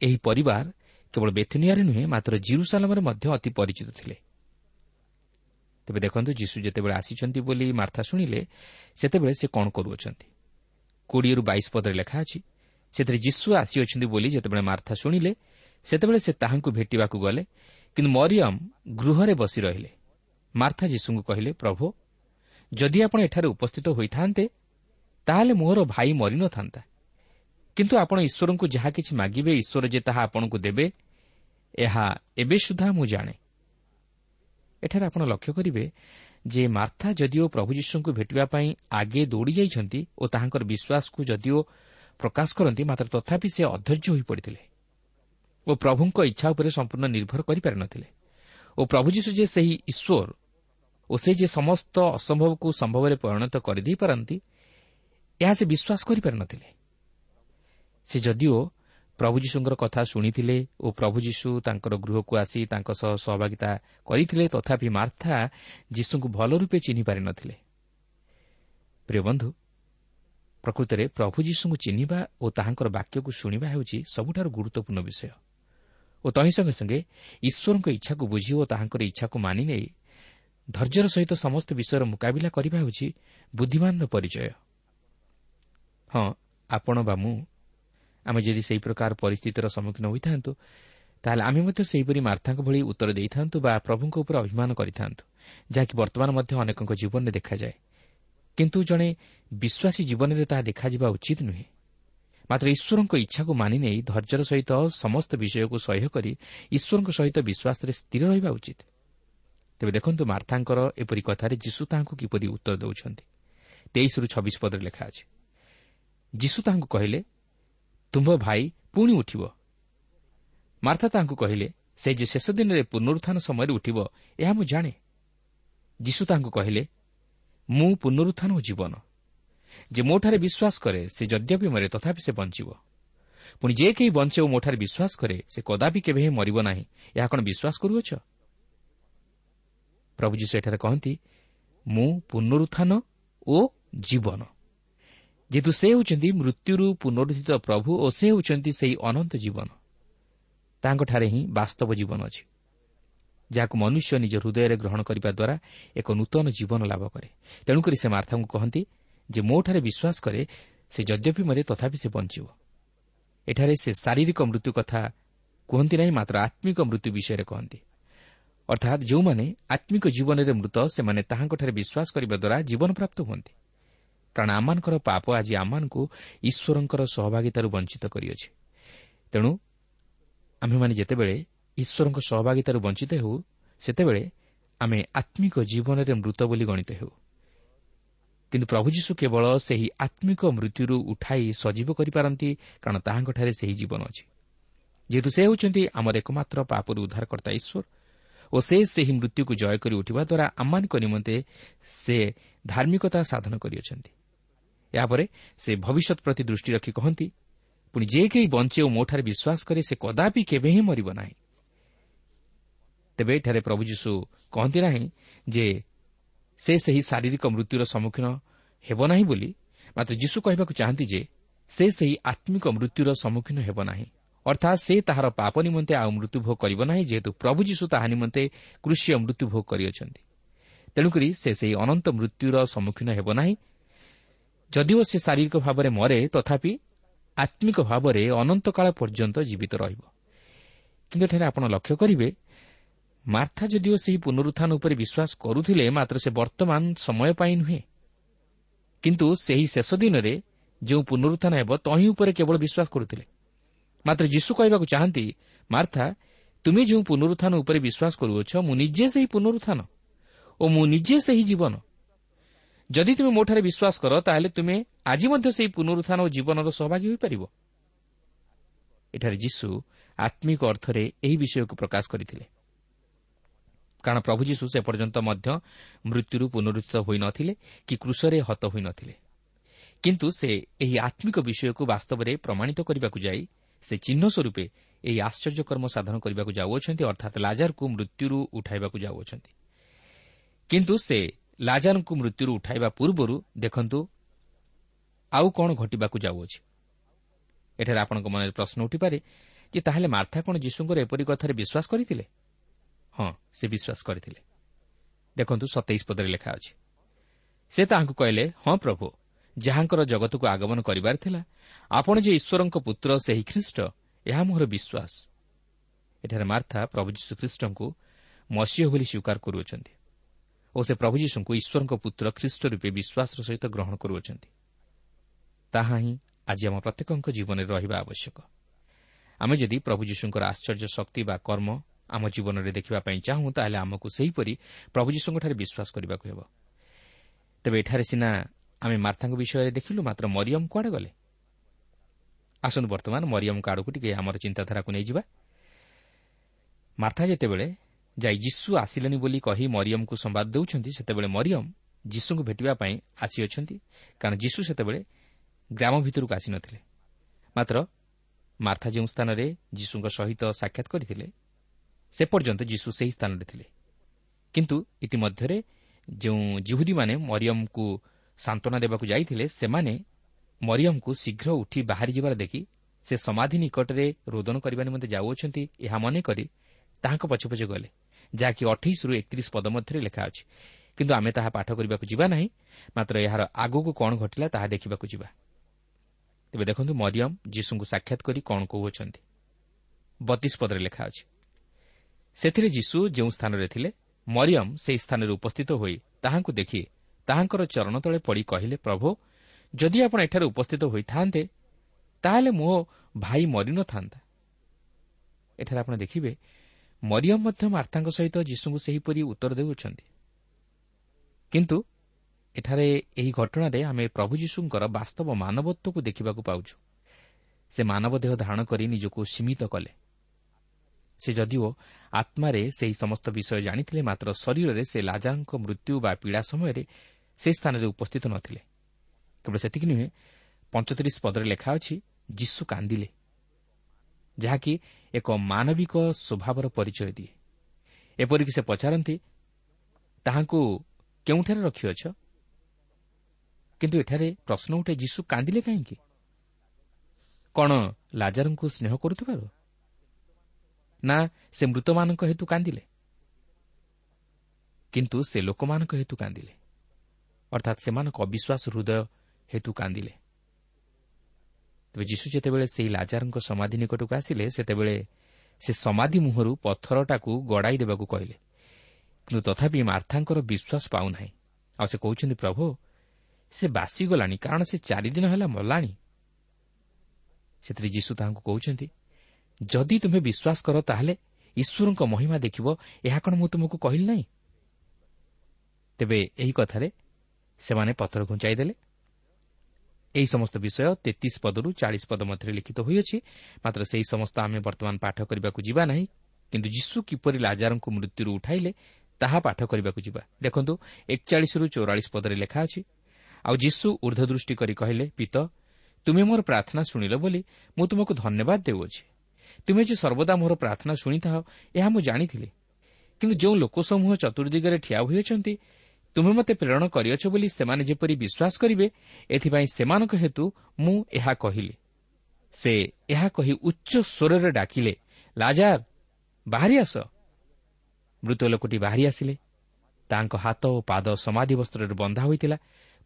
ଏହି ପରିବାର କେବଳ ବେଥନିଆରେ ନୁହେଁ ମାତ୍ର ଜିରୁସାଲମରେ ମଧ୍ୟ ଅତି ପରିଚିତ ଥିଲେ। ତେବେ ଦେଖନ୍ତୁ ଯୀଶୁ ଯେତେବେଳେ ଆସିଛନ୍ତି ବୋଲି ମାର୍ଥା ଶୁଣିଲେ ସେତେବେଳେ ସେ କ'ଣ କରୁଅଛନ୍ତି? କୋଡ଼ିଏରୁ ବାଇଶ ପଦରେ ଲେଖା ଅଛି ସେଥିରେ ଯୀଶୁ ଆସିଅଛନ୍ତି ବୋଲି ଯେତେବେଳେ ମାର୍ଥା ଶୁଣିଲେ ସେତେବେଳେ ସେ ତାହାଙ୍କୁ ଭେଟିବାକୁ ଗଲେ କିନ୍ତୁ ମରିୟମ୍ ଗୃହରେ ବସି ରହିଲେ। ମାର୍ଥା ଯୀଶୁଙ୍କୁ କହିଲେ ପ୍ରଭୁ ଯଦି ଆପଣ ଏଠାରେ ଉପସ୍ଥିତ ହୋଇଥାନ୍ତେ ତାହେଲେ ମୋର ଭାଇ ମରିନଥାନ୍ତା। କିନ୍ତୁ ଆପଣ ଈଶ୍ୱରଙ୍କୁ ଯାହା କିଛି ମାଗିବେ ଈଶ୍ୱର ଯେ ତାହା ଆପଣଙ୍କୁ ଦେବେ ଏହା ଏବେ ସୁଦ୍ଧା ମୁଁ ଜାଣେ। ଏଠାରେ ଆପଣ ଲକ୍ଷ୍ୟ କରିବେ ଯେ ମାର୍ଥା ଯଦିଓ ପ୍ରଭୁ ଯୀଶୁଙ୍କୁ ଭେଟିବା ପାଇଁ ଆଗେ ଦୌଡ଼ି ଯାଇଛନ୍ତି ଓ ତାହାଙ୍କର ବିଶ୍ୱାସକୁ ଯଦିଓ ପ୍ରକାଶ କରନ୍ତି ମାତ୍ର ତଥାପି ସେ ଅଧୈର୍ଯ୍ୟ ହୋଇପଡ଼ିଥିଲେ ଓ ପ୍ରଭୁଙ୍କ ଇଚ୍ଛା ଉପରେ ସମ୍ପୂର୍ଣ୍ଣ ନିର୍ଭର କରିପାରିନଥିଲେ ଓ ପ୍ରଭୁ ଯୀଶୁ ଯେ ସେହି ଈଶ୍ୱର ଓ ସେ ଯେ ସମସ୍ତ ଅସମ୍ଭବକୁ ସମ୍ଭବରେ ପରିଣତ କରିଦେଇପାରନ୍ତି ଏହା ସେ ବିଶ୍ୱାସ କରିପାରିନଥିଲେ ସେ ଯଦିଓ ପ୍ରଭୁ ଯୀଶୁଙ୍କର କଥା ଶୁଣିଥିଲେ ଓ ପ୍ରଭୁ ଯୀଶୁ ତାଙ୍କର ଗୃହକୁ ଆସି ତାଙ୍କ ସହ ସହଭାଗିତା କରିଥିଲେ ତଥାପି ମାର୍ଥା ଯୀଶୁଙ୍କୁ ଭଲ ରୂପେ ଚିହ୍ନି ପାରିନଥିଲେ ପ୍ରିୟ ବନ୍ଧୁ ପ୍ରକୃତରେ ପ୍ରଭୁ ଯୀଶୁଙ୍କୁ ଚିହ୍ନିବା ଓ ତାହାଙ୍କର ବାକ୍ୟକୁ ଶୁଣିବା ହେଉଛି ସବୁଠାରୁ ଗୁରୁତ୍ୱପୂର୍ଣ୍ଣ ବିଷୟ। ଓ ତହିଁ ସଙ୍ଗେ ସଙ୍ଗେ ଈଶ୍ୱରଙ୍କ ଇଚ୍ଛାକୁ ବୁଝି ଓ ତାହାଙ୍କର ଇଚ୍ଛାକୁ ମାନି ନେଇ ଧୈର୍ଯ୍ୟର ସହିତ ସମସ୍ତ ବିଷୟର ମୁକାବିଲା କରିବା ହେଉଛି ବୁଦ୍ଧିମାନର ପରିଚୟ। ହଁ ଆପଣ ବା ମୁଁ ଆମେ ଯଦି ସେହି ପ୍ରକାର ପରିସ୍ଥିତିର ସମ୍ମୁଖୀନ ହୋଇଥାନ୍ତୁ ତାହେଲେ ଆମେ ମଧ୍ୟ ସେହିପରି ମାର୍ଥାଙ୍କ ଭଳି ଉତ୍ତର ଦେଇଥାନ୍ତୁ ବା ପ୍ରଭୁଙ୍କ ଉପରେ ଅଭିମାନ କରିଥାନ୍ତୁ ଯାହାକି ବର୍ତ୍ତମାନ ମଧ୍ୟ ଅନେକଙ୍କ ଜୀବନରେ ଦେଖାଯାଏ। କିନ୍ତୁ ଜଣେ ବିଶ୍ୱାସୀ ଜୀବନରେ ତାହା ଦେଖାଯିବା ଉଚିତ ନୁହେଁ। ମାତ୍ର ଈଶ୍ୱରଙ୍କ ଇଚ୍ଛାକୁ ମାନି ନେଇ ଧୈର୍ଯ୍ୟର ସହିତ ସମସ୍ତ ବିଷୟକୁ ସହ୍ୟ କରି ଈଶ୍ୱରଙ୍କ ସହିତ ବିଶ୍ୱାସରେ ସ୍ଥିର ରହିବା ଉଚିତ। ତେବେ ଦେଖନ୍ତୁ ମାର୍ଥାଙ୍କର ଏପରି କଥାରେ ଯୀଶୁ ତାହାଙ୍କୁ କିପରି ଉତ୍ତର ଦେଉଛନ୍ତି। ତେଇଶରୁ ଛବିଶ ପଦରେ ଲେଖା ଅଛି। ଯୀଶୁ ତାହାଙ୍କୁ କହିଲେ ତୁମ୍ଭ ଭାଇ ପୁଣି ଉଠିବ। ମାର୍ଥା ତାହାଙ୍କୁ କହିଲେ ସେ ଯେ ଶେଷ ଦିନରେ ପୁନରୁତ୍ଥାନ ସମୟରେ ଉଠିବ ଏହା ମୁଁ ଜାଣେ। ଯୀଶୁ ତାହାଙ୍କୁ କହିଲେ ମୁଁ ପୁନରୁତ୍ଥାନ ଓ ଜୀବନ। ଯେ ମୋଠାରେ ବିଶ୍ୱାସ କରେ ସେ ଯଦ୍ୟପି ମରେ ତଥାପି ସେ ବଞ୍ଚିବ। ପୁଣି ଯେ କେହି ବଞ୍ଚେ ଓ ମୋଠାରେ ବିଶ୍ୱାସ କରେ ସେ କଦାପି କେବେ ହିଁ ମରିବ ନାହିଁ। ଏହା କ'ଣ ବିଶ୍ୱାସ କରୁଅଛ? ପ୍ରଭୁ ଯୀଶୁ ଏଠାରେ କହନ୍ତି ମୁଁ ପୁନରୁତ୍ଥାନ ଓ ଜୀବନ। ଯେହେତୁ ସେ ହେଉଛନ୍ତି ମୃତ୍ୟୁରୁ ପୁନରୁଦ୍ଧିତ ପ୍ରଭୁ ଓ ସେ ହେଉଛନ୍ତି ସେହି ଅନନ୍ତ ଜୀବନ। ତାଙ୍କଠାରେ ହିଁ ବାସ୍ତବ ଜୀବନ ଅଛି ଯାହାକୁ ମନୁଷ୍ୟ ନିଜ ହୃଦୟରେ ଗ୍ରହଣ କରିବା ଦ୍ୱାରା ଏକ ନୂତନ ଜୀବନ ଲାଭ କରେ। ତେଣୁକରି ସେ ମାର୍ଥାଙ୍କୁ କହନ୍ତି ଯେ ମୋଠାରେ ବିଶ୍ୱାସ କରେ ସେ ଯଦ୍ୟପି ମରେ ତଥାପି ସେ ବଞ୍ଚିବ। ଏଠାରେ ସେ ଶାରୀରିକ ମୃତ୍ୟୁ କଥା କୁହନ୍ତି ନାହିଁ ମାତ୍ର ଆତ୍ମିକ ମୃତ୍ୟୁ ବିଷୟରେ କହନ୍ତି। ଅର୍ଥାତ୍ ଯେଉଁମାନେ ଆତ୍ମିକ ଜୀବନରେ ମୃତ ସେମାନେ ତାହାଙ୍କଠାରେ ବିଶ୍ୱାସ କରିବା ଦ୍ୱାରା ଜୀବନ ପ୍ରାପ୍ତ ହୁଅନ୍ତି। କାରଣ ଆମମାନଙ୍କର ପାପ ଆଜି ଆମମାନଙ୍କୁ ଈଶ୍ୱରଙ୍କର ସହଭାଗିତାରୁ ବଞ୍ଚିତ କରିଅଛି। ତେଣୁ ଆମ୍ଭେମାନେ ଯେତେବେଳେ ଈଶ୍ୱରଙ୍କ ସହଭାଗିତାରୁ ବଞ୍ଚିତ ହେଉ ସେତେବେଳେ ଆମେ ଆତ୍ମିକ ଜୀବନରେ ମୃତ ବୋଲି ଗଣିତ ହେଉ। କିନ୍ତୁ ପ୍ରଭୁ ଯୀଶୁ କେବଳ ସେହି ଆତ୍ମିକ ମୃତ୍ୟୁରୁ ଉଠାଇ ସଜୀବ କରିପାରନ୍ତି କାରଣ ତାହାଙ୍କଠାରେ ସେହି ଜୀବନ ଅଛି। ଯେହେତୁ ସେ ହେଉଛନ୍ତି ଆମର ଏକମାତ୍ର ପାପରୁ ଉଦ୍ଧାରକର୍ତ୍ତା ଈଶ୍ୱର ଓ ସେ ସେହି ମୃତ୍ୟୁକୁ ଜୟ କରି ଉଠିବା ଦ୍ୱାରା ଆମମାନଙ୍କ ନିମନ୍ତେ ସେ ଧାର୍ମିକତା ସାଧନ କରିଅଛନ୍ତି। ଏହାପରେ ସେ ଭବିଷ୍ୟତ ପ୍ରତି ଦୃଷ୍ଟି ରଖି କହନ୍ତି ପୁଣି ଯେ କେହି ବଞ୍ଚେ ଓ ମୋଠାରେ ବିଶ୍ୱାସ କରେ ସେ କଦାପି କେବେ ହିଁ ମରିବ ନାହିଁ। ତେବେ ଏଠାରେ ପ୍ରଭୁ ଯୀଶୁ କହନ୍ତି ନାହିଁ ଯେ ସେ ସେହି ଶାରୀରିକ ମୃତ୍ୟୁର ସମ୍ମୁଖୀନ ହେବ ନାହିଁ ବୋଲି ମାତ୍ର ଯୀଶୁ କହିବାକୁ ଚାହାନ୍ତି ଯେ ସେ ସେହି ଆତ୍ମିକ ମୃତ୍ୟୁର ସମ୍ମୁଖୀନ ହେବ ନାହିଁ। ଅର୍ଥାତ୍ ସେ ତାହାର ପାପ ନିମନ୍ତେ ଆଉ ମୃତ୍ୟୁଭୋଗ କରିବ ନାହିଁ ଯେହେତୁ ପ୍ରଭୁ ଯୀଶୁ ତାହା ନିମନ୍ତେ କୃଷିୟ ମୃତ୍ୟୁଭୋଗ କରିଅଛନ୍ତି। ତେଣୁକରି ସେ ସେହି ଅନନ୍ତ ମୃତ୍ୟୁର ସମ୍ମୁଖୀନ ହେବ ନାହିଁ ଯଦିଓ ସେ ଶାରୀରିକ ଭାବରେ ମରେ ତଥାପି ଆତ୍ମିକ ଭାବରେ ଅନନ୍ତକାଳ ପର୍ଯ୍ୟନ୍ତ ଜୀବିତ ରହିବ କିନ୍ତୁ ଏଠାରେ ଆପଣ ଲକ୍ଷ୍ୟ କରିବେ ମାର୍ଥା ଯଦିଓ ସେହି ପୁନରୁତ୍ଥାନ ଉପରେ ବିଶ୍ୱାସ କରୁଥିଲେ ମାତ୍ର ସେ ବର୍ତ୍ତମାନ ସମୟ ପାଇଁ ନୁହେଁ। କିନ୍ତୁ ସେହି ଶେଷ ଦିନରେ ଯେଉଁ ପୁନରୁତ୍ଥାନ ହେବ ତହିଁ ଉପରେ କେବଳ ବିଶ୍ୱାସ କରୁଥିଲେ। ମାତ୍ର ଯୀଶୁ କହିବାକୁ ଚାହାନ୍ତି ମାର୍ଥା ତୁମେ ଯେଉଁ ପୁନରୁତ୍ଥାନ ଉପରେ ବିଶ୍ୱାସ କରୁଅଛ ମୁଁ ନିଜେ ସେହି ପୁନରୁତ୍ଥାନ ଓ ମୁଁ ନିଜେ ସେହି ଜୀବନ ଯଦି ତୁମେ ମୋଠାରେ ବିଶ୍ୱାସ କର ତାହେଲେ ତୁମେ ଆଜି ମଧ୍ୟ ସେହି ପୁନରୁତ୍ଥାନ ଓ ଜୀବନର ସହଭାଗୀ ହୋଇପାରିବ। ଏଠାରେ ଯୀଶୁ ଆତ୍ମିକ ଅର୍ଥରେ ଏହି ବିଷୟକୁ ପ୍ରକାଶ କରିଥିଲେ। କାରଣ ପ୍ରଭୁ ଯୀଶୁ ସେ ପର୍ଯ୍ୟନ୍ତ ମଧ୍ୟ ମୃତ୍ୟୁରୁ ପୁନରୁତ୍ଥିତ ହୋଇନଥିଲେ କି କୃଷରେ ହତ ହୋଇନଥିଲେ କିନ୍ତୁ ସେ ଏହି ଆତ୍ମିକ ବିଷୟକୁ ବାସ୍ତବରେ ପ୍ରମାଣିତ କରିବାକୁ ଯାଇ ସେ ଚିହ୍ନ ସ୍ୱରୂପେ ଏହି ଆଶ୍ଚର୍ଯ୍ୟକର୍ମ ସାଧନ କରିବାକୁ ଯାଉଅଛନ୍ତି ଅର୍ଥାତ୍ ଲାଜାରକୁ ମୃତ୍ୟୁରୁ ଉଠାଇବାକୁ ଯାଉଅଛନ୍ତି। କିନ୍ତୁ ସେ ଲାଜାରଙ୍କୁ ମୃତ୍ୟୁରୁ ଉଠାଇବା ପୂର୍ବରୁ ଦେଖନ୍ତୁ ଆଉ କ'ଣ ଘଟିବାକୁ ଯାଉଅଛି। ଏଠାରେ ଆପଣଙ୍କ ମନରେ ପ୍ରଶ୍ନ ଉଠିପାରେ ଯେ ତାହେଲେ ମାର୍ଥା କ'ଣ ଯୀଶୁଙ୍କର ଏପରି କଥାରେ ବିଶ୍ୱାସ କରିଥିଲେ? ହଁ ସେ ବିଶ୍ୱାସ କରିଥିଲେ। ଦେଖନ୍ତୁ ସତେଇଶ ପଦରେ ଲେଖା ଅଛି। ସେ ତାହାଙ୍କୁ କହିଲେ ହଁ ପ୍ରଭୁ ଯାହାଙ୍କର ଜଗତକୁ ଆଗମନ କରିବାର ଥିଲା ଆପଣ ଯେ ଈଶ୍ୱରଙ୍କ ପୁତ୍ର ସେହି ଖ୍ରୀଷ୍ଟ ଏହା ମୋର ବିଶ୍ୱାସ। ଏଠାରେ ମାର୍ଥା ପ୍ରଭୁ ଯୀଶୁଖ୍ରୀଷ୍ଟଙ୍କୁ ମସିହ ବୋଲି ସ୍ୱୀକାର କରୁଅଛନ୍ତି। ଓ ସେ ପ୍ରଭୁ ଯୀଶୁଙ୍କୁ ଈଶ୍ୱରଙ୍କ ପୁତ୍ର ଖ୍ରୀଷ୍ଟ ରୂପେ ବିଶ୍ୱାସର ସହିତ ଗ୍ରହଣ କରୁଅଛନ୍ତି। ତାହା ହିଁ ଆଜି ଆମ ପ୍ରତ୍ୟେକଙ୍କ ଜୀବନରେ ରହିବା ଆବଶ୍ୟକ। ଆମେ ଯଦି ପ୍ରଭୁ ଯୀଶୁଙ୍କର ଆଶ୍ଚର୍ଯ୍ୟ ଶକ୍ତି ବା କର୍ମ ଆମ ଜୀବନରେ ଦେଖିବା ପାଇଁ ଚାହୁଁ ତାହେଲେ ଆମକୁ ସେହିପରି ପ୍ରଭୁ ଯୀଶୁଙ୍କଠାରେ ବିଶ୍ୱାସ କରିବାକୁ ହେବ। ତେବେ ଏଠାରେ ସିନା ଆମେ ମାର୍ଥାଙ୍କ ବିଷୟରେ ଦେଖିଲୁ ମାତ୍ର ମରିୟମ୍ କୁଆଡ଼େ ଗଲେ? ଆସନ୍ତୁ ବର୍ତ୍ତମାନ ମରିୟମ୍ଙ୍କ ଆଡ଼କୁ ଟିକେ ଆମର ଚିନ୍ତାଧାରାକୁ ନେଇଯିବା। ମାର୍ଥା ଯେତେବେଳେ ଯାଇ ଯୀଶୁ ଆସିଲେନି ବୋଲି କହି ମରିୟମ୍ଙ୍କୁ ସମ୍ବାଦ ଦେଉଛନ୍ତି ସେତେବେଳେ ମରିୟମ୍ ଯୀଶୁଙ୍କୁ ଭେଟିବା ପାଇଁ ଆସିଅଛନ୍ତି କାରଣ ଯୀଶୁ ସେତେବେଳେ ଗ୍ରାମ ଭିତରକୁ ଆସିନଥିଲେ। ମାତ୍ର ମାର୍ଥା ଯେଉଁ ସ୍ଥାନରେ ଯୀଶୁଙ୍କ ସହିତ ସାକ୍ଷାତ କରିଥିଲେ ସେ ପର୍ଯ୍ୟନ୍ତ ଯୀଶୁ ସେହି ସ୍ଥାନରେ ଥିଲେ। କିନ୍ତୁ ଇତିମଧ୍ୟରେ ଯେଉଁ ଜିହୁଦୀମାନେ ମରିୟମ୍ଙ୍କୁ ସାନ୍ତ୍ୱନା ଦେବାକୁ ଯାଇଥିଲେ ସେମାନେ ମରିୟମ୍ଙ୍କୁ ଶୀଘ୍ର ଉଠି ବାହାରିଯିବାର ଦେଖି ସେ ସମାଧି ନିକଟରେ ରୋଦନ କରିବା ନିମନ୍ତେ ଯାଉଅଛନ୍ତି ଏହା ମନେକରି ତାହାଙ୍କ ପଛେ ପଛେ ଗଲେ। ଯାହାକି ଅଠେଇଶରୁ ଏକତିରିଶ ପଦ ମଧ୍ୟରେ ଲେଖା ଅଛି। କିନ୍ତୁ ଆମେ ତାହା ପାଠ କରିବାକୁ ଯିବା ନାହିଁ ମାତ୍ର ଏହାର ଆଗକୁ କ'ଣ ଘଟିଲା ତାହା ଦେଖିବାକୁ ଯିବା। ତେବେ ଦେଖନ୍ତୁ ମରିୟମ୍ ଯୀଶୁଙ୍କୁ ସାକ୍ଷାତ କରି କ'ଣ କହୁଅଛନ୍ତି। ବତିଶ ପଦରେ ଲେଖା ଅଛି ସେଥିରେ ଯୀଶୁ ଯେଉଁ ସ୍ଥାନରେ ଥିଲେ ମରିୟମ୍ ସେହି ସ୍ଥାନରେ ଉପସ୍ଥିତ ହୋଇ ତାହାଙ୍କୁ ଦେଖି ତାହାଙ୍କର ଚରଣ ତଳେ ପଡ଼ି କହିଲେ ପ୍ରଭୁ ଯଦି ଆପଣ ଏଠାରେ ଉପସ୍ଥିତ ହୋଇଥାନ୍ତେ ତାହେଲେ ମୋ ଭାଇ ମରିନଥାନ୍ତା। ଏଠାରେ ଆପଣ ଦେଖିବେ ମରିୟମ୍ ମଧ୍ୟ ମାର୍ଥାଙ୍କ ସହିତ ଯୀଶୁଙ୍କୁ ସେହିପରି ଉତ୍ତର ଦେଉଅଛନ୍ତି। କିନ୍ତୁ ଏଠାରେ ଏହି ଘଟଣାରେ ଆମେ ପ୍ରଭୁ ଯୀଶୁଙ୍କର ବାସ୍ତବ ମାନବତ୍ୱକୁ ଦେଖିବାକୁ ପାଉଛୁ। ସେ ମାନବ ଦେହ ଧାରଣ କରି ନିଜକୁ ସୀମିତ କଲେ। ସେ ଯଦିଓ ଆତ୍ମାରେ ସେହି ସମସ୍ତ ବିଷୟ ଜାଣିଥିଲେ ମାତ୍ର ଶରୀରରେ ସେ ଲାଜାଙ୍କ ମୃତ୍ୟୁ ବା ପୀଡ଼ା ସମୟରେ ସେ ସ୍ଥାନରେ ଉପସ୍ଥିତ ନଥିଲେ। କେବଳ ସେତିକି ନୁହେଁ ପଞ୍ଚତିରିଶ ପଦରେ ଲେଖା ଅଛି ଯୀଶୁ କାନ୍ଦିଲେ। ଯାହାକି ଏକ ମାନବିକ ସ୍ୱଭାବର ପରିଚୟ ଦିଏ। ଏପରିକି ସେ ପଚାରନ୍ତି ତାହାଙ୍କୁ କେଉଁଠାରେ ରଖିଅଛ? କିନ୍ତୁ ଏଠାରେ ପ୍ରଶ୍ନ ଉଠେ ଯୀଶୁ କାନ୍ଦିଲେ କାହିଁକି? କ'ଣ ଲାଜାରଙ୍କୁ ସ୍ନେହ କରୁଥିବାରୁ? ନା ସେ ମୃତମାନଙ୍କ ହେତୁ କାନ୍ଦିଲେ। କିନ୍ତୁ ସେ ଲୋକମାନଙ୍କ ହେତୁ କାନ୍ଦିଲେ। ଅର୍ଥାତ୍ ସେମାନଙ୍କ ଅବିଶ୍ୱାସ ହୃଦୟ ହେତୁ କାନ୍ଦିଲେ। ତେବେ ଯୀଶୁ ଯେତେବେଳେ ସେହି ଲାଜାରଙ୍କ ସମାଧି ନିକଟକୁ ଆସିଲେ ସେତେବେଳେ ସେ ସମାଧି ମୁହଁରୁ ପଥରଟାକୁ ଗଡ଼ାଇ ଦେବାକୁ କହିଲେ କିନ୍ତୁ ତଥାପି ମାର୍ଥାଙ୍କର ବିଶ୍ୱାସ ପାଉନାହିଁ। ଆଉ ସେ କହୁଛନ୍ତି ପ୍ରଭୁ ସେ ବାସିଗଲାଣି କାରଣ ସେ ଚାରିଦିନ ହେଲା ମଲାଣି। ସେଥିରେ ଯୀଶୁ ତାହାଙ୍କୁ କହୁଛନ୍ତି ଯଦି ତୁମେ ବିଶ୍ୱାସ କର ତାହେଲେ ଈଶ୍ୱରଙ୍କ ମହିମା ଦେଖିବ ଏହା କ'ଣ ମୁଁ ତୁମକୁ କହିଲି ନାହିଁ? ତେବେ ଏହି କଥାରେ ସେମାନେ ପଥର ଘୁଞ୍ଚାଇ ଦେଲେ ଏହି ସମସ୍ତ ବିଷୟ ତେତିଶ ପଦରୁ ଚାଳିଶ ପଦ ମଧ୍ୟରେ ଲିଖିତ ହୋଇଅଛି। ମାତ୍ର ସେହି ସମସ୍ତ ଆମେ ବର୍ତ୍ତମାନ ପାଠ କରିବାକୁ ଯିବା ନାହିଁ କିନ୍ତୁ ଯୀଶୁ କିପରି ଲାଜାରଙ୍କୁ ମୃତ୍ୟୁରୁ ଉଠାଇଲେ ତାହା ପାଠ କରିବାକୁ ଯିବା। ଦେଖନ୍ତୁ ଏକଚାଳିଶରୁ ଚଉରାଳିଶ ପଦରେ ଲେଖା ଅଛି ଆଉ ଯୀଶୁ ଉର୍ଦ୍ଧ୍ୱଦୃଷ୍ଟି କରି କହିଲେ ପିତ ତୁମେ ମୋର ପ୍ରାର୍ଥନା ଶୁଣିଲ ବୋଲି ମୁଁ ତୁମକୁ ଧନ୍ୟବାଦ ଦେଉଅଛି। ତୁମେ ଯେ ସର୍ବଦା ମୋର ପ୍ରାର୍ଥନା ଶୁଣିଥାଅ ଏହା ମୁଁ ଜାଣିଥିଲି। କିନ୍ତୁ ଯେଉଁ ଲୋକସମୂହ ଚତୁର୍ଦିଗରେ ଠିଆ ହୋଇଅଛନ୍ତି ତୁମେ ମୋତେ ପ୍ରେରଣ କରିଅଛ ବୋଲି ସେମାନେ ଯେପରି ବିଶ୍ୱାସ କରିବେ ଏଥିପାଇଁ ସେମାନଙ୍କ ହେତୁ ମୁଁ ଏହା କହିଲି। ସେ ଏହା କହି ଉଚ୍ଚ ସ୍ୱରରେ ଡାକିଲେ ଲାଜାର ବାହାରି ଆସ। ମୃତ ଲୋକଟି ବାହାରି ଆସିଲେ। ତାଙ୍କ ହାତ ଓ ପାଦ ସମାଧି ବସ୍ତ୍ରରେ ବନ୍ଧା ହୋଇଥିଲା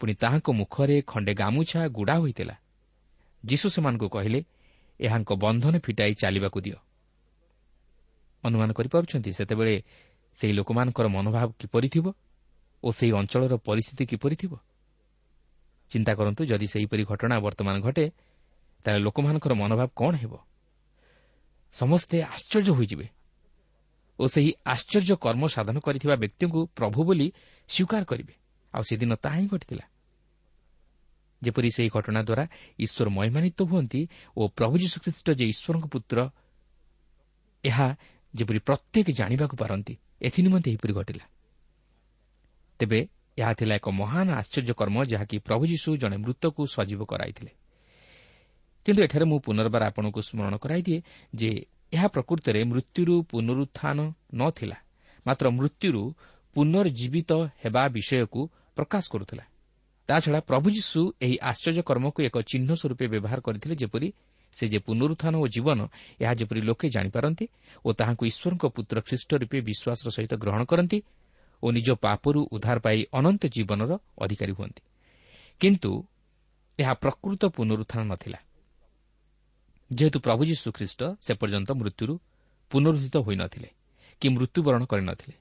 ପୁଣି ତାହାଙ୍କ ମୁଖରେ ଖଣ୍ଡେ ଗାମୁଛା ଗୁଡ଼ା ହୋଇଥିଲା। ଯୀଶୁ ସେମାନଙ୍କୁ କହିଲେ ଏହାଙ୍କ ବନ୍ଧନ ଫିଟାଇ ଚାଲିବାକୁ ଦିଅ। ଅନୁମାନ କରିପାରୁଛନ୍ତି ସେତେବେଳେ ସେହି ଲୋକମାନଙ୍କର ମନୋଭାବ କିପରି ଥିବ? ଓ ସେହି ଅଞ୍ଚଳର ପରିସ୍ଥିତି କିପରି ଥିବ? ଚିନ୍ତା କରନ୍ତୁ ଯଦି ସେହିପରି ଘଟଣା ବର୍ତ୍ତମାନ ଘଟେ ତାହେଲେ ଲୋକମାନଙ୍କର ମନୋଭାବ କ'ଣ ହେବ? ସମସ୍ତେ ଆଶ୍ଚର୍ଯ୍ୟ ହୋଇଯିବେ। ଓ ସେହି ଆଶ୍ଚର୍ଯ୍ୟ କର୍ମ ସାଧନ କରିଥିବା ବ୍ୟକ୍ତିଙ୍କୁ ପ୍ରଭୁ ବୋଲି ସ୍ୱୀକାର କରିବେ। ଆଉ ସେଦିନ ତାହା ହିଁ ଘଟିଥିଲା। ଯେପରି ସେହି ଘଟଣା ଦ୍ୱାରା ଈଶ୍ୱର ମହିମାନିତ ହୁଅନ୍ତି ଓ ପ୍ରଭୁ ଯୀଶୁଖ୍ରୀଷ୍ଟ ଯେ ଈଶ୍ୱରଙ୍କ ପୁତ୍ର ଏହା ଯେପରି ପ୍ରତ୍ୟେକ ଜାଣିବାକୁ ପାରନ୍ତି ଏଥିନିମନ୍ତେ ଏହିପରି ଘଟିଲା। ତେବେ ଏହା ଥିଲା ଏକ ମହାନ ଆଶ୍ଚର୍ଯ୍ୟ କର୍ମ ଯାହାକି ପ୍ରଭୁ ଯୀଶୁ ଜଣେ ମୃତକୁ ସଜୀବ କରାଇଥିଲେ। କିନ୍ତୁ ଏଠାରେ ମୁଁ ପୁନର୍ବାର ଆପଣଙ୍କୁ ସ୍ମରଣ କରାଇଦିଏ ଯେ ଏହା ପ୍ରକୃତରେ ମୃତ୍ୟୁରୁ ପୁନରୁତ୍ଥାନ ଥିଲା ମାତ୍ର ମୃତ୍ୟୁରୁ ପୁନର୍ଜୀବିତ ହେବା ବିଷୟକୁ ପ୍ରକାଶ କରୁଥିଲା। ତାଛଡ଼ା ପ୍ରଭୁ ଯୀଶୁ ଏହି ଆଶ୍ଚର୍ଯ୍ୟ କର୍ମକୁ ଏକ ଚିହ୍ନ ସ୍ୱରୂପେ ବ୍ୟବହାର କରିଥିଲେ ଯେପରି ସେ ଯେ ପୁନରୁତ୍ଥାନ ଓ ଜୀବନ ଏହା ଯେପରି ଲୋକେ ଜାଣିପାରନ୍ତି ଓ ତାହାଙ୍କୁ ଈଶ୍ୱରଙ୍କ ପୁତ୍ର ଖ୍ରୀଷ୍ଟ ରୂପେ ବିଶ୍ୱାସର ସହିତ ଗ୍ରହଣ କରନ୍ତି ଓ ନିଜ ପାପରୁ ଉଦ୍ଧାର ପାଇ ଅନନ୍ତ ଜୀବନର ଅଧିକାରୀ ହୁଅନ୍ତି। କିନ୍ତୁ ଏହା ପ୍ରକୃତ ପୁନରୁତ୍ଥାନ ନ ଥିଲା ଯେହେତୁ ପ୍ରଭୁ ଯୀଶୁ ଖ୍ରୀଷ୍ଟ ସେ ପର୍ଯ୍ୟନ୍ତ ମୃତ୍ୟୁରୁ ପୁନରୁଦ୍ଧିତ ହୋଇନଥିଲେ କି ମୃତ୍ୟୁବରଣ କରିନଥିଲେ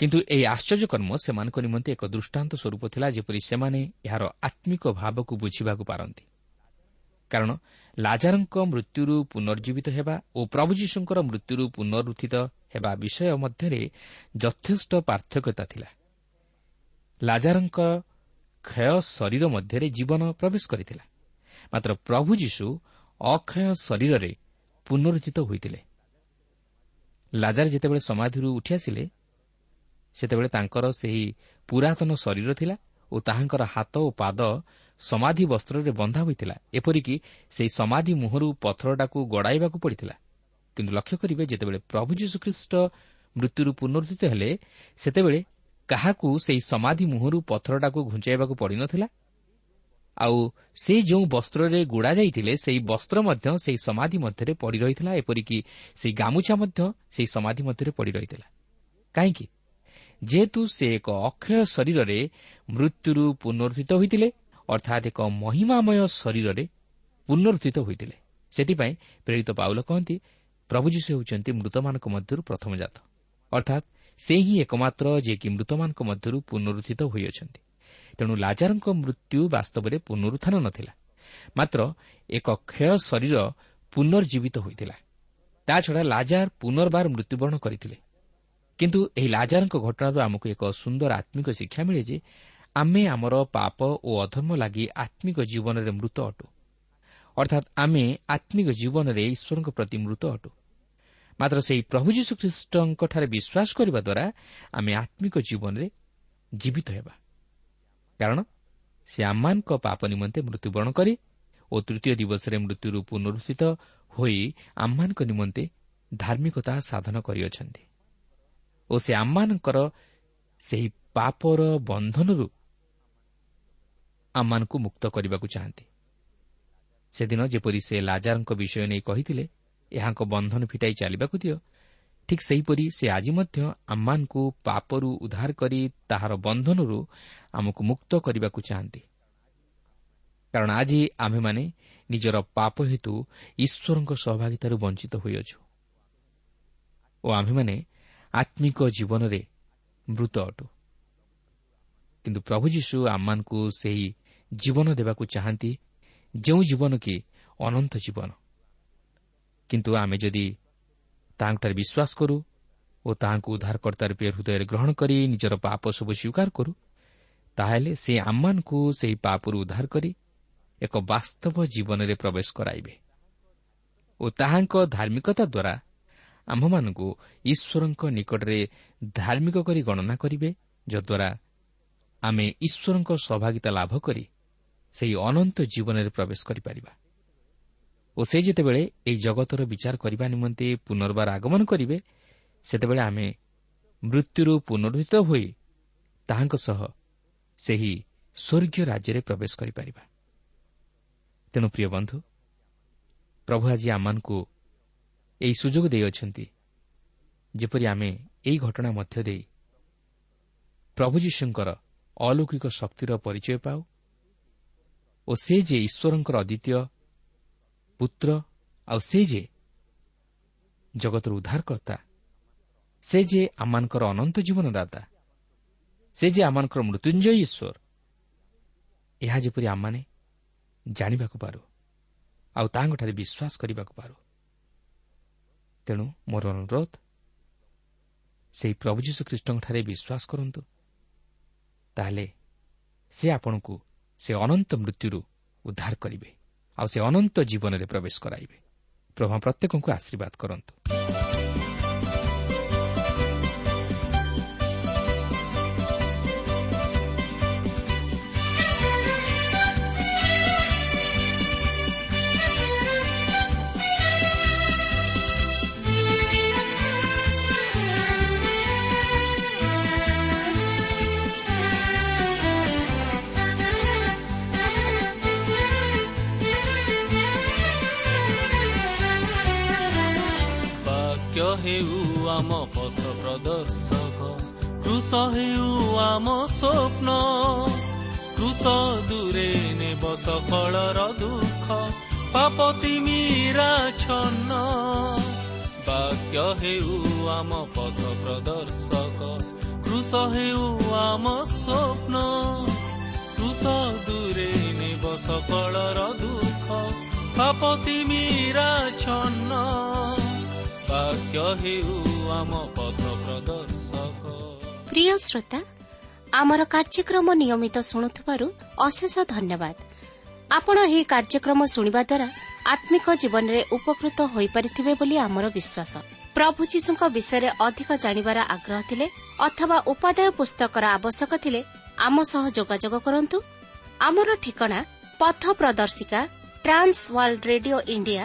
କିନ୍ତୁ ଏହି ଆଶ୍ଚର୍ଯ୍ୟ କର୍ମ ସେମାନଙ୍କ ନିମନ୍ତେ ଏକ ଦୃଷ୍ଟାନ୍ତ ସ୍ୱରୂପ ଥିଲା ଯେପରି ସେମାନେ ଏହାର ଆତ୍ମିକ ଭାବକୁ ବୁଝିବାକୁ ପାରନ୍ତି। କାରଣ ଲାଜାରଙ୍କ ମୃତ୍ୟୁରୁ ପୁନର୍ଜୀବିତ ହେବା ଓ ପ୍ରଭୁ ଯୀଶୁଙ୍କର ମୃତ୍ୟୁରୁ ପୁନରୁତ୍ଥିତ ହେବା ବିଷୟ ମଧ୍ୟରେ ଯଥେଷ୍ଟ ପାର୍ଥକ୍ୟତା ଥିଲା। ଲାଜାରଙ୍କ କ୍ଷୟ ଶରୀର ମଧ୍ୟରେ ଜୀବନ ପ୍ରବେଶ କରିଥିଲା। ମାତ୍ର ପ୍ରଭୁ ଯୀଶୁ ଅକ୍ଷୟ ଶରୀରରେ ପୁନରୁଦ୍ଧିତ ହୋଇଥିଲେ। ଲାଜାର ଯେତେବେଳେ ସମାଧିରୁ ଉଠିଆସିଲେ ସେତେବେଳେ ତାଙ୍କର ସେହି ପୁରାତନ ଶରୀର ଥିଲା ଓ ତାହାଙ୍କର ହାତ ଓ ପାଦ ସମାଧି ବସ୍ତ୍ରରେ ବନ୍ଧା ହୋଇଥିଲା ଏପରିକି ସେହି ସମାଧି ମୁହଁରୁ ପଥରଟାକୁ ଗଡ଼ାଇବାକୁ ପଡ଼ିଥିଲା। କିନ୍ତୁ ଲକ୍ଷ୍ୟ କରିବେ ଯେତେବେଳେ ପ୍ରଭୁ ଯୀଶୁଖ୍ରୀଷ୍ଟ ମୃତ୍ୟୁରୁ ପୁନରୁଦ୍ଧିତ ହେଲେ ସେତେବେଳେ କାହାକୁ ସେହି ସମାଧି ମୁହଁରୁ ପଥରଟାକୁ ଘୁଞ୍ଚାଇବାକୁ ପଡ଼ିନଥିଲା? ଆଉ ସେ ଯେଉଁ ବସ୍ତ୍ରରେ ଗୁଡ଼ା ଯାଇଥିଲେ ସେହି ବସ୍ତ୍ର ମଧ୍ୟ ସେହି ସମାଧି ମଧ୍ୟରେ ପଡ଼ି ରହିଥିଲା ଏପରିକି ସେହି ଗାମୁଛା ମଧ୍ୟ ସେହି ସମାଧି ମଧ୍ୟରେ ପଡ଼ି ରହିଥିଲା। କାହିଁକି? ଯେହେତୁ ସେ ଏକ ଅକ୍ଷୟ ଶରୀରରେ ମୃତ୍ୟୁରୁ ପୁନରୁଦ୍ଧିତ ହୋଇଥିଲେ ଅର୍ଥାତ୍ ଏକ ମହିମାମୟ ଶରୀରରେ ପୁନରୁଦ୍ଧିତ ହୋଇଥିଲେ। ସେଥିପାଇଁ ପ୍ରେରିତ ପାଉଲ କହନ୍ତି ପ୍ରଭୁ ଯୀଶୁ ହେଉଛନ୍ତି ମୃତମାନଙ୍କ ମଧ୍ୟରୁ ପ୍ରଥମ ଜାତ। ଅର୍ଥାତ୍ ସେ ହିଁ ଏକମାତ୍ର ଯିଏକି ମୃତମାନଙ୍କ ମଧ୍ୟରୁ ପୁନରୁଦ୍ଧିତ ହୋଇଅଛନ୍ତି। ତେଣୁ ଲାଜାରଙ୍କ ମୃତ୍ୟୁ ବାସ୍ତବରେ ପୁନରୁତ୍ଥାନ ନ ଥିଲା ମାତ୍ର ଏକ କ୍ଷୟ ଶରୀର ପୁନର୍ଜୀବିତ ହୋଇଥିଲା। ତାଛଡ଼ା ଲାଜାର ପୁନର୍ବାର ମୃତ୍ୟୁବରଣ କରିଥିଲେ। କିନ୍ତୁ ଏହି ଲାଜାରଙ୍କ ଘଟଣାରୁ ଆମକୁ ଏକ ସୁନ୍ଦର ଆତ୍ମିକ ଶିକ୍ଷା ମିଳେ ଯେ ଆମେ ଆମର ପାପ ଓ ଅଧର୍ମ ଲାଗି ଆତ୍ମିକ ଜୀବନରେ ମୃତ ଅଟୁ। ଅର୍ଥାତ୍ ଆମେ ଆତ୍ମିକ ଜୀବନରେ ଈଶ୍ୱରଙ୍କ ପ୍ରତି ମୃତ ଅଟୁ। ମାତ୍ର ସେହି ପ୍ରଭୁ ଯୀଶୁଖ୍ରୀଷ୍ଟଙ୍କଠାରେ ବିଶ୍ୱାସ କରିବା ଦ୍ୱାରା ଆମେ ଆତ୍ମିକ ଜୀବନରେ ଜୀବିତ ହେବା। କାରଣ ସେ ଆମମାନଙ୍କ ପାପ ନିମନ୍ତେ ମୃତ୍ୟୁବରଣ କରି ଓ ତୃତୀୟ ଦିବସରେ ମୃତ୍ୟୁରୁ ପୁନରୁଦ୍ଧିତ ହୋଇ ଆମମାନଙ୍କ ନିମନ୍ତେ ଧାର୍ମିକତା ସାଧନ କରିଅଛନ୍ତି। ଓ ସେ ଆମମାନଙ୍କର ସେହି ପାପର ବନ୍ଧନରୁ ଆମମାନଙ୍କୁ ମୁକ୍ତ କରିବାକୁ ଚାହାନ୍ତି। ସେଦିନ ଯେପରି ସେ ଲାଜାରଙ୍କ ବିଷୟ ନେଇ କହିଥିଲେ ଏହାଙ୍କ ବନ୍ଧନ ଫିଟାଇ ଚାଲିବାକୁ ଦିଅ। ଠିକ୍ ସେହିପରି ସେ ଆଜି ମଧ୍ୟ ଆମମାନଙ୍କୁ ପାପରୁ ଉଦ୍ଧାର କରି ତାହାର ବନ୍ଧନରୁ ଆମକୁ ମୁକ୍ତ କରିବାକୁ ଚାହାନ୍ତି। କାରଣ ଆଜି ଆମ୍ଭେମାନେ ନିଜର ପାପ ହେତୁ ଈଶ୍ୱରଙ୍କ ସହଭାଗିତାରୁ ବଞ୍ଚିତ ହୋଇଅଛୁ। ଓ ଆମ୍ଭେମାନେ ଆତ୍ମିକ ଜୀବନରେ ମୃତ ଅଟୁ। କିନ୍ତୁ ପ୍ରଭୁ ଯୀଶୁ ଆମମାନଙ୍କୁ ସେହି ଜୀବନ ଦେବାକୁ ଚାହାନ୍ତି ଯେଉଁ ଜୀବନ କି ଅନନ୍ତ ଜୀବନ। କିନ୍ତୁ ଆମେ ଯଦି ତାଙ୍କଠାରେ ବିଶ୍ୱାସ କରୁ ଓ ତାହାଙ୍କୁ ଉଦ୍ଧାରକର୍ତ୍ତା ରୂପେ ହୃଦୟରେ ଗ୍ରହଣ କରି ନିଜର ପାପ ସବୁ ସ୍ୱୀକାର କରୁ ତାହେଲେ ସେ ଆମମାନଙ୍କୁ ସେହି ପାପରୁ ଉଦ୍ଧାର କରି ଏକ ବାସ୍ତବ ଜୀବନରେ ପ୍ରବେଶ କରାଇବେ ଓ ତାହାଙ୍କ ଧାର୍ମିକତା ଦ୍ୱାରା ଆମ୍ଭମାନଙ୍କୁ ଈଶ୍ୱରଙ୍କ ନିକଟରେ ଧାର୍ମିକ କରି ଗଣନା କରିବେ ଯଦ୍ୱାରା ଆମେ ଈଶ୍ୱରଙ୍କ ସୌଭାଗିତା ଲାଭ କରି ସେହି ଅନନ୍ତ ଜୀବନରେ ପ୍ରବେଶ କରିପାରିବା। ଓ ସେ ଯେତେବେଳେ ଏହି ଜଗତର ବିଚାର କରିବା ନିମନ୍ତେ ପୁନର୍ବାର ଆଗମନ କରିବେ ସେତେବେଳେ ଆମେ ମୃତ୍ୟୁରୁ ପୁନରୁଦ୍ଧିତ ହୋଇ ତାହାଙ୍କ ସହ ସେହି ସ୍ୱର୍ଗୀୟ ରାଜ୍ୟରେ ପ୍ରବେଶ କରିପାରିବା। ତେଣୁ ପ୍ରିୟ ବନ୍ଧୁ ପ୍ରଭୁ ଆଜି ଆମମାନଙ୍କୁ ଏହି ସୁଯୋଗ ଦେଇଅଛନ୍ତି ଯେପରି ଆମେ ଏହି ଘଟଣା ମଧ୍ୟ ଦେଇ ପ୍ରଭୁ ଯୀଶୁଙ୍କର ଅଲୌକିକ ଶକ୍ତିର ପରିଚୟ ପାଉ ଓ ସେ ଯେ ଈଶ୍ୱରଙ୍କର ଅଦ୍ୱିତୀୟ ପୁତ୍ର ଆଉ ସେ ଯେ ଜଗତର ଉଦ୍ଧାରକର୍ତ୍ତା ସେ ଯେ ଆମମାନଙ୍କର ଅନନ୍ତ ଜୀବନଦାତା ସେ ଯେ ଆମମାନଙ୍କର ମୃତ୍ୟୁଞ୍ଜୟ ଈଶ୍ୱର ଏହା ଯେପରି ଆମମାନେ ଜାଣିବାକୁ ପାରୁ ଆଉ ତାହାଙ୍କଠାରେ ବିଶ୍ୱାସ କରିବାକୁ ପାରୁ ତେଣୁ ମୋର ଅନୁରୋଧ ସେହି ପ୍ରଭୁ ଯୀଶୁଖ୍ରୀଷ୍ଟଙ୍କଠାରେ ବିଶ୍ୱାସ କରନ୍ତୁ ତାହେଲେ ସେ ଆପଣଙ୍କୁ ସେ ଅନନ୍ତ ମୃତ୍ୟୁରୁ ଉଦ୍ଧାର କରିବେ ଆଉ ସେ ଅନନ୍ତ ଜୀବନରେ ପ୍ରବେଶ କରାଇବେ। ପ୍ରଭା ପ୍ରତ୍ୟେକଙ୍କୁ ଆଶୀର୍ବାଦ କରନ୍ତୁ। ହେଉ ଆମ ପଥ ପ୍ରଦର୍ଶକ କୃଷ ହେଉ ଆମ ସ୍ୱପ୍ନ କୃଷ ଦୂରେ ନେବ ସଫଳର ଦୁଃଖ ପାପ ତିମିରା ଛନ୍ନ ବାକ୍ୟ ହେଉ ଆମ ପଥ ପ୍ରଦର୍ଶକ କୃଷ ହେଉ ଆମ ସ୍ୱପ୍ନ କୃଷ ଦୂରେ ନେବ ସଫଳର ଦୁଃଖ ପାପ ତିମିରା ଛନ୍ନ ପ୍ରିୟ ଶ୍ରୋତା ଆମର କାର୍ଯ୍ୟକ୍ରମ ନିୟମିତ ଶୁଣୁଥିବାରୁ ଅଶେଷ ଧନ୍ୟବାଦ। ଆପଣ ଏହି କାର୍ଯ୍ୟକ୍ରମ ଶୁଣିବା ଦ୍ୱାରା ଆତ୍ମିକ ଜୀବନରେ ଉପକୃତ ହୋଇପାରିଥିବେ ବୋଲି ଆମର ବିଶ୍ୱାସ। ପ୍ରଭୁ ଯୀଶୁଙ୍କ ବିଷୟରେ ଅଧିକ ଜାଣିବାର ଆଗ୍ରହ ଥିଲେ ଅଥବା ଉପାଦେୟ ପୁସ୍ତକର ଆବଶ୍ୟକ ଥିଲେ ଆମ ସହ ଯୋଗାଯୋଗ କରନ୍ତୁ। ଆମର ଠିକଣା ପଥ ପ୍ରଦର୍ଶିକା Trans World Radio India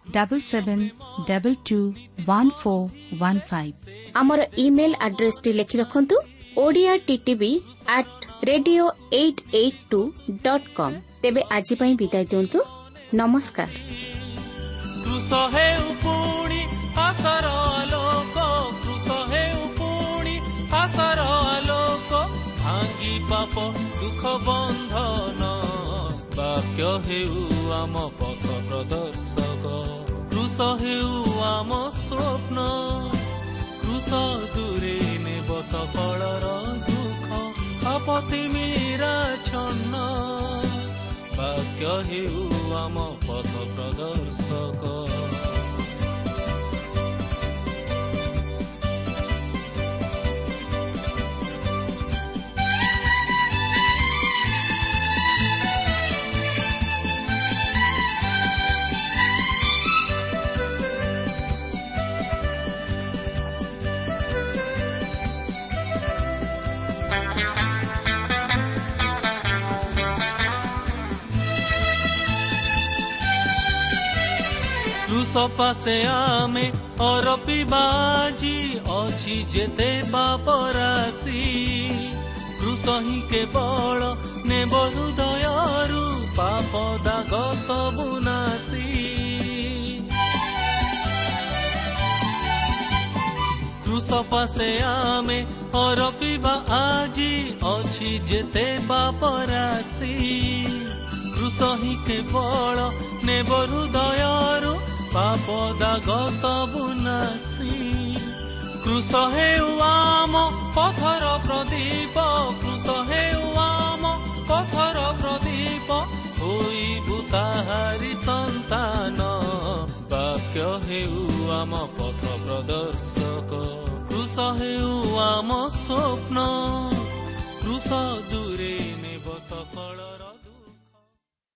double seven double two one four one five ଆମର ଇମେଲ୍ ଆଡ୍ରେସ୍ଟି ଲେଖି ରଖନ୍ତୁ Odia TV at radio eight eight two dot com ତେବେ ଆଜି ପାଇଁ ବିଦାୟ ଦିଅନ୍ତୁ। ନମସ୍କାର। କୃଷ ହେଉ ପୁଣି ଆଶାର ଆଲୋକ କୃଷ ହେଉ ପୁଣି ଆଶାର ଆଲୋକ ଭାଙ୍ଗି ପାପ ଦୁଃଖ ବନ୍ଧନ ବାକ୍ୟ ହେଉ ଆମ ପଥ ପ୍ରଦର୍ଶକ कृष हे आम स्वप्नुष दुरी नै बढर दुःख। आपति मिरा छ भाग्य हे आम पद प्रदर्शक। ସପାସେ ଆମେ ଅରପିବା ଆଜି ଅଛି ଯେତେ ପାପରାଶି କୃଷ ହିଁ କେବଳ ନେବ ହୃଦୟରୁ ପାପ ଦାଗ ସବୁ ନାଶି। କୃଷ ପାଶେ ଆମେ ଅରପିବା ଆଜି ଅଛି ଯେତେ ପାପରାଶି କୃଷ ହିଁ କେବଳ ନେବ ହୃଦୟରୁ ପାପ ଦାଗ ସବୁ ନାଶି କୃଷ ହେଉ ଆମ ପଥର ପ୍ରଦୀପ କୃଷ ହେଉ ଆମ ପଥର ପ୍ରଦୀପ। ହୋଇବୁ ତାହାରି ସନ୍ତାନ ବାକ୍ୟ ହେଉ ଆମ ପଥ ପ୍ରଦର୍ଶକ। କୃଷ ହେଉ ଆମ ସ୍ୱପ୍ନ କୃଷ ଦୂରେ ନେବ ସଫଳର